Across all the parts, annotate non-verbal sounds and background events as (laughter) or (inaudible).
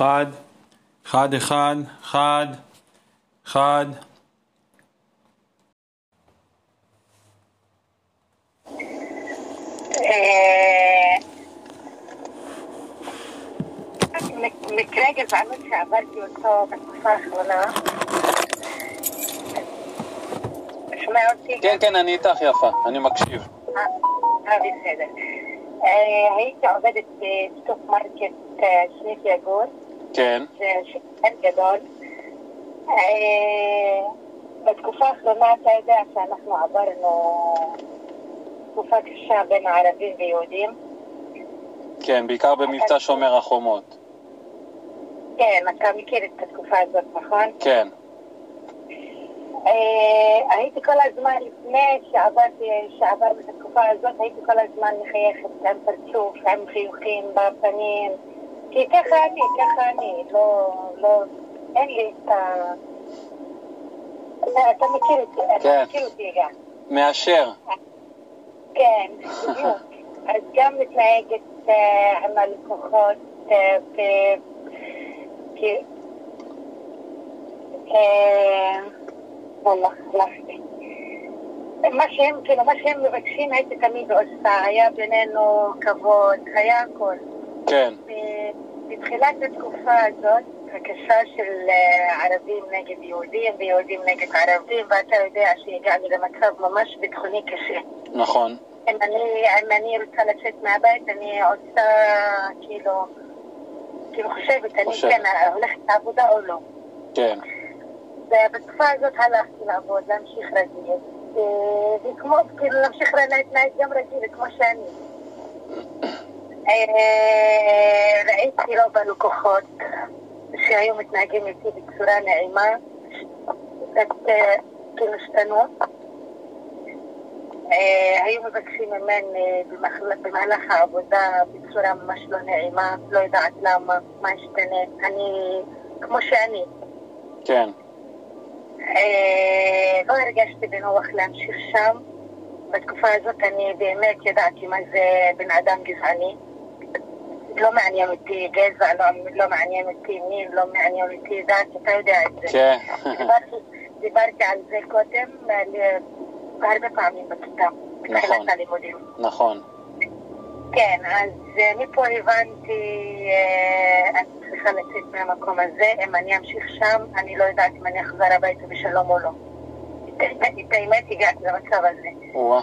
אחד, אחד, אחד, אחד, אחד. אה, מק- מקרה גזענות שעברתי אותו בתקופה האחרונה. אתה שומע אותי? כן, כן, אני איתך יפה, אני מקשיב. אה, אה, בסדר. אה, הייתי עובדת בסטוק מרקט אה, סניף יגור, כן, זה שחקן גדול. אה, בתקופה האחרונה אתה יודע שאנחנו עברנו תקופה קשה בין ערבים ויהודים. כן, בעיקר במבצע שומר החומות. כן, אתה מכיר את התקופה הזאת, נכון? כן, אה, הייתי כל הזמן, לפני שעברתי, שעברנו את התקופה הזאת, הייתי כל הזמן מחייכת עם פרצוף, עם חיוכים בפנים. כי ככה אני, ככה אני, לא, לא, אין לי את ה... אתה, מכיר אותי, כן. אתה מכיר אותי גם. מאשר. כן, בדיוק. (laughs) אז גם מתנהגת אה, עם הלקוחות אה, ב... כי- אה, וואלה, חלפתי. מה שהם, כאילו, מה שהם מבקשים הייתי תמיד עושה, היה בינינו כבוד, היה הכל. כן, בתחילת התקופה הזאת, הקשה של אה, ערבים נגד יהודים ויהודים נגד ערבים, ואתה יודע שהגענו למצב ממש ביטחוני קשה. נכון. אם אני, אם אני רוצה לצאת מהבית, אני עושה, כאילו, כאילו חושבת, אני חושבת. כן הולכת לעבודה או לא. כן, ובתקופה הזאת הלכתי לעבוד, להמשיך רגיל. ו- וכמו, כאילו, להמשיך להתנהג גם רגיל, כמו שאני. אה, ראיתי רוב הלקוחות שהיו מתנהגים איתי בצורה נעימה, קצת אה, כאילו השתנו. אה, היו מבקשים ממני במהלך העבודה בצורה ממש לא נעימה, לא יודעת למה, מה השתנה. אני כמו שאני. כן, לא הרגשתי בנוח להמשיך שם. בתקופה הזאת אני באמת ידעתי מה זה בן אדם גזעני. לא מעניין אותי גזע, לא, לא מעניין אותי מין, לא מעניין אותי דת, אתה יודע את זה. כן, דיברתי, דיברתי על זה קודם, ל- הרבה פעמים בכיתה, נכון. הלימודים. נכון. כן, אז אה, מפה הבנתי, אה, אני צריכה לצאת מהמקום הזה, אם אני אמשיך שם, אני לא יודעת אם אני אחזור הביתה בשלום או לא. את האמת- הגעתי למצב הזה, או-אה,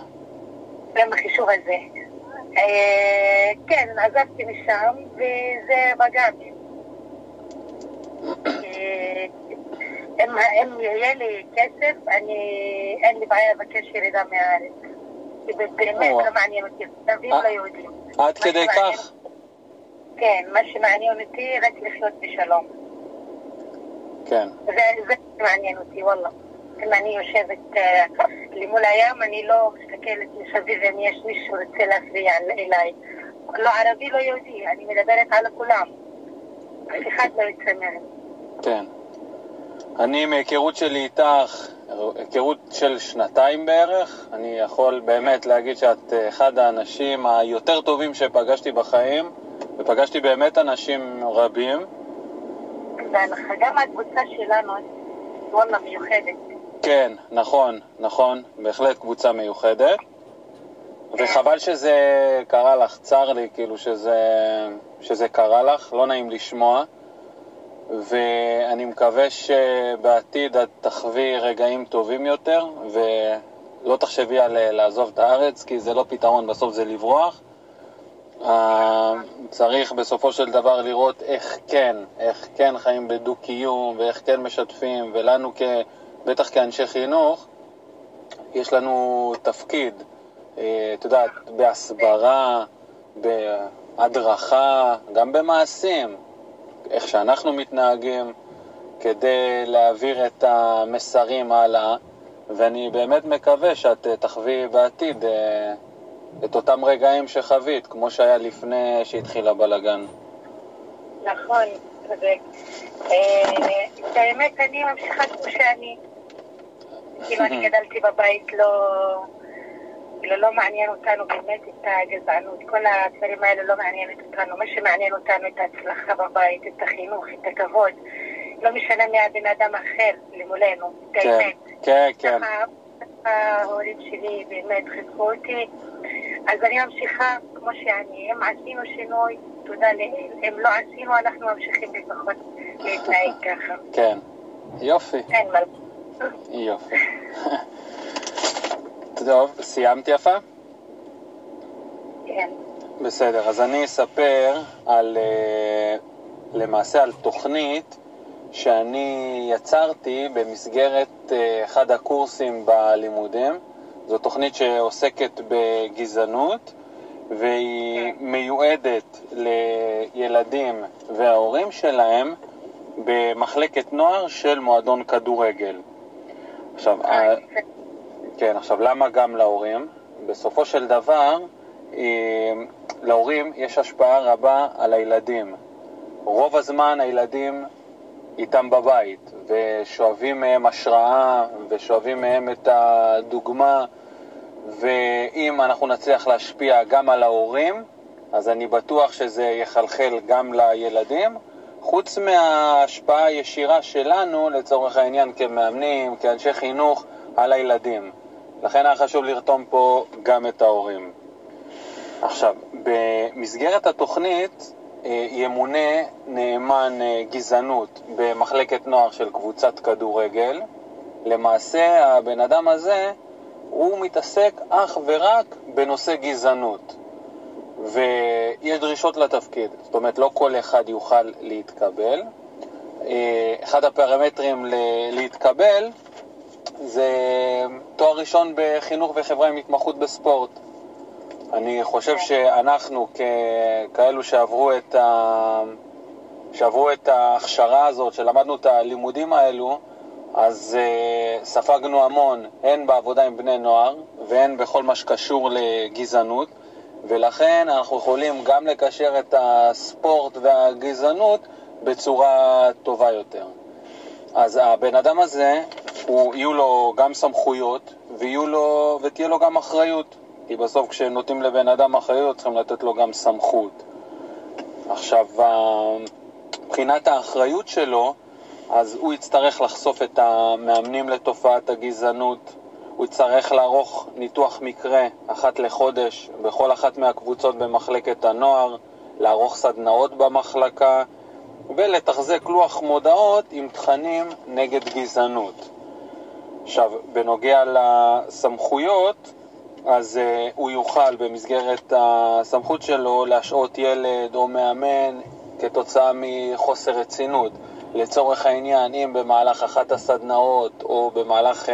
גם בחישוב הזה. אה, כן, עזבתי משם, וזה פגע בי. אה, אם יהיה לי כסף, אני, אין לי בעיה לבקש ירידה מהארץ. כי באמת. לא מעניין אותי, ערבים אה. לא יהודים. עד כדי כך? כן, מה שמעניין אותי רק לחיות בשלום. כן, זה מעניין אותי, וואלה. אם אני יושבת אה, למול הים, אני לא מסתכלת מסביב אם יש מישהו שרוצה להפריע אליי. לא ערבי, לא יהודי, אני מדברת על כולם. אף אחד לא יצא מהם. כן. אני מהיכרות שלי איתך, היכרות של שנתיים בערך, אני יכול באמת להגיד שאת אה, אחד האנשים היותר טובים שפגשתי בחיים, ופגשתי באמת אנשים רבים. והנחה, גם הקבוצה שלנו, וואלה, מיוחדת. כן, נכון, נכון, בהחלט קבוצה מיוחדת. וחבל שזה קרה לך, צר לי כאילו שזה, שזה קרה לך, לא נעים לשמוע. ואני מקווה שבעתיד את תחווי רגעים טובים יותר, ולא תחשבי על אה, לעזוב את הארץ, כי זה לא פתרון, בסוף זה לברוח. אה, צריך בסופו של דבר לראות איך כן, איך כן חיים בדו-קיום, ואיך כן משתפים, ולנו, כ, בטח כאנשי חינוך, יש לנו תפקיד, אה, את יודעת, בהסברה, בהדרכה, גם במעשים, איך שאנחנו מתנהגים, כדי להעביר את המסרים הלאה, ואני באמת מקווה שאת אה, תחווי בעתיד אה, את אותם רגעים שחווית, כמו שהיה לפני שהתחיל הבלגן. נכון, צודק. את האמת, אני ממשיכה כמו שאני. כאילו, אני גדלתי בבית לא... כאילו לא מעניין אותנו באמת את הגזענות, כל הדברים האלה לא מעניינת אותנו, מה שמעניין אותנו את ההצלחה בבית, את החינוך, את הכבוד, לא משנה מי הבן אדם אחר למולנו, את כן. כן, כן. ההורים שלי באמת חיזקו אותי, אז אני ממשיכה כמו שאני, אם עשינו שינוי, תודה לאל, אם לא עשינו, אנחנו ממשיכים לפחות להתנהג ככה, כן. יופי, אין מה. יופי. טוב, סיימת יפה? כן. בסדר, אז אני אספר על, אה, למעשה על תוכנית שאני יצרתי במסגרת אה, אחד הקורסים בלימודים. זו תוכנית שעוסקת בגזענות והיא מיועדת לילדים וההורים שלהם במחלקת נוער של מועדון כדורגל. עכשיו, ה- כן, עכשיו למה גם להורים? בסופו של דבר, אה, להורים יש השפעה רבה על הילדים. רוב הזמן הילדים איתם בבית, ושואבים מהם השראה, ושואבים מהם את הדוגמה, ואם אנחנו נצליח להשפיע גם על ההורים, אז אני בטוח שזה יחלחל גם לילדים, חוץ מההשפעה הישירה שלנו, לצורך העניין, כמאמנים, כאנשי חינוך, על הילדים. לכן היה חשוב לרתום פה גם את ההורים. עכשיו, במסגרת התוכנית אה, ימונה נאמן אה, גזענות במחלקת נוער של קבוצת כדורגל. למעשה, הבן אדם הזה, הוא מתעסק אך ורק בנושא גזענות. ויש דרישות לתפקיד, זאת אומרת, לא כל אחד יוכל להתקבל. אה, אחד הפרמטרים ל- להתקבל זה תואר ראשון בחינוך וחברה עם התמחות בספורט. אני חושב שאנחנו ככאלו שעברו את, ה... שעברו את ההכשרה הזאת, שלמדנו את הלימודים האלו, אז uh, ספגנו המון, הן בעבודה עם בני נוער והן בכל מה שקשור לגזענות, ולכן אנחנו יכולים גם לקשר את הספורט והגזענות בצורה טובה יותר. אז הבן אדם הזה, הוא, יהיו לו גם סמכויות לו, ותהיה לו גם אחריות. כי בסוף כשנותנים לבן אדם אחריות צריכים לתת לו גם סמכות. עכשיו, מבחינת האחריות שלו, אז הוא יצטרך לחשוף את המאמנים לתופעת הגזענות, הוא יצטרך לערוך ניתוח מקרה אחת לחודש בכל אחת מהקבוצות במחלקת הנוער, לערוך סדנאות במחלקה ולתחזק לוח מודעות עם תכנים נגד גזענות. עכשיו, בנוגע לסמכויות, אז uh, הוא יוכל במסגרת הסמכות שלו להשעות ילד או מאמן כתוצאה מחוסר רצינות. לצורך העניין, אם במהלך אחת הסדנאות או במהלך uh,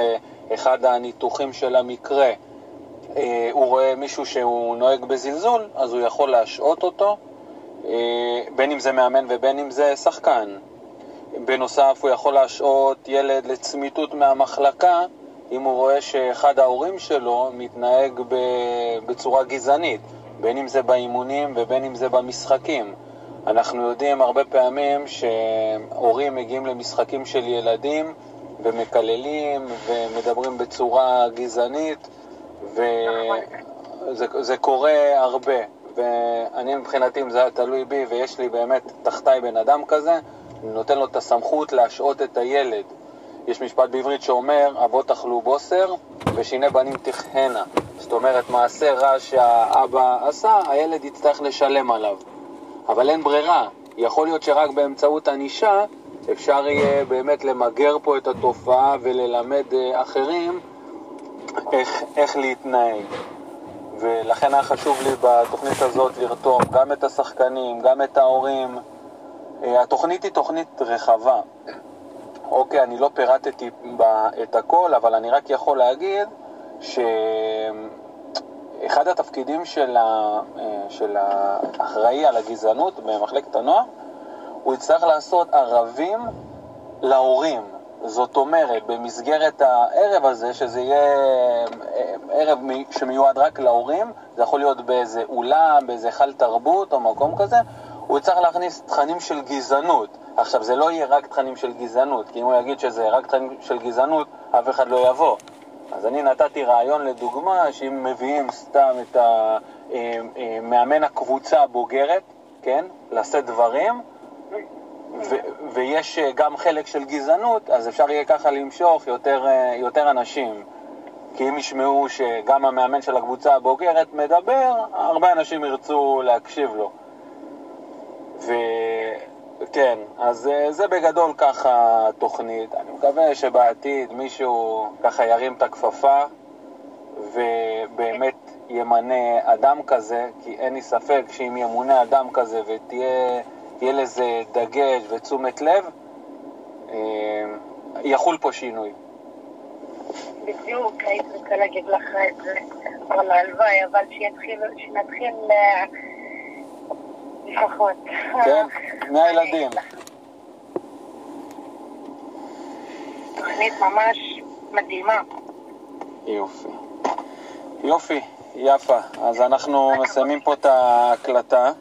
אחד הניתוחים של המקרה uh, הוא רואה מישהו שהוא נוהג בזלזול, אז הוא יכול להשעות אותו, uh, בין אם זה מאמן ובין אם זה שחקן. בנוסף, הוא יכול להשעות ילד לצמיתות מהמחלקה אם הוא רואה שאחד ההורים שלו מתנהג בצורה גזענית, בין אם זה באימונים ובין אם זה במשחקים. אנחנו יודעים הרבה פעמים שהורים מגיעים למשחקים של ילדים ומקללים ומדברים בצורה גזענית וזה זה קורה הרבה. ואני מבחינתי, אם זה היה תלוי בי ויש לי באמת תחתיי בן אדם כזה, אני נותן לו את הסמכות להשעות את הילד. יש משפט בעברית שאומר, אבות אכלו בוסר ושיני בנים תכהנה. זאת אומרת, מעשה רע שהאבא עשה, הילד יצטרך לשלם עליו. אבל אין ברירה. יכול להיות שרק באמצעות ענישה אפשר יהיה באמת למגר פה את התופעה וללמד אחרים איך, איך להתנהג. ולכן היה חשוב לי בתוכנית הזאת לרתום גם את השחקנים, גם את ההורים. התוכנית היא תוכנית רחבה. אוקיי, אני לא פירטתי את הכל, אבל אני רק יכול להגיד שאחד התפקידים של, ה... של האחראי על הגזענות במחלקת הנוער, הוא יצטרך לעשות ערבים להורים. זאת אומרת, במסגרת הערב הזה, שזה יהיה ערב שמיועד רק להורים, זה יכול להיות באיזה אולם, באיזה היכל תרבות או מקום כזה, הוא יצטרך להכניס תכנים של גזענות. עכשיו, זה לא יהיה רק תכנים של גזענות, כי אם הוא יגיד שזה רק תכנים של גזענות, אף אחד לא יבוא. אז אני נתתי רעיון לדוגמה, שאם מביאים סתם את המאמן הקבוצה הבוגרת, כן, לשאת דברים, ויש אה, גם חלק של גזענות, אז אפשר יהיה ככה למשוך יותר, אה, יותר אנשים. כי אם ישמעו שגם המאמן של הקבוצה הבוגרת מדבר, הרבה אנשים ירצו להקשיב לו. וכן, אז אה, זה בגדול ככה התוכנית. אני מקווה שבעתיד מישהו ככה ירים את הכפפה ובאמת ימנה אדם כזה, כי אין לי ספק שאם ימונה אדם כזה ותהיה לזה דגש ותשומת לב, אה, יחול פה שינוי. בדיוק, הייתי רוצה להגיד לך את זה, אבל הלוואי, אבל שנתחיל אה, לפחות. כן, מהילדים. תוכנית ממש מדהימה. יופי. יופי, יפה. אז אנחנו מסיימים פה את ההקלטה.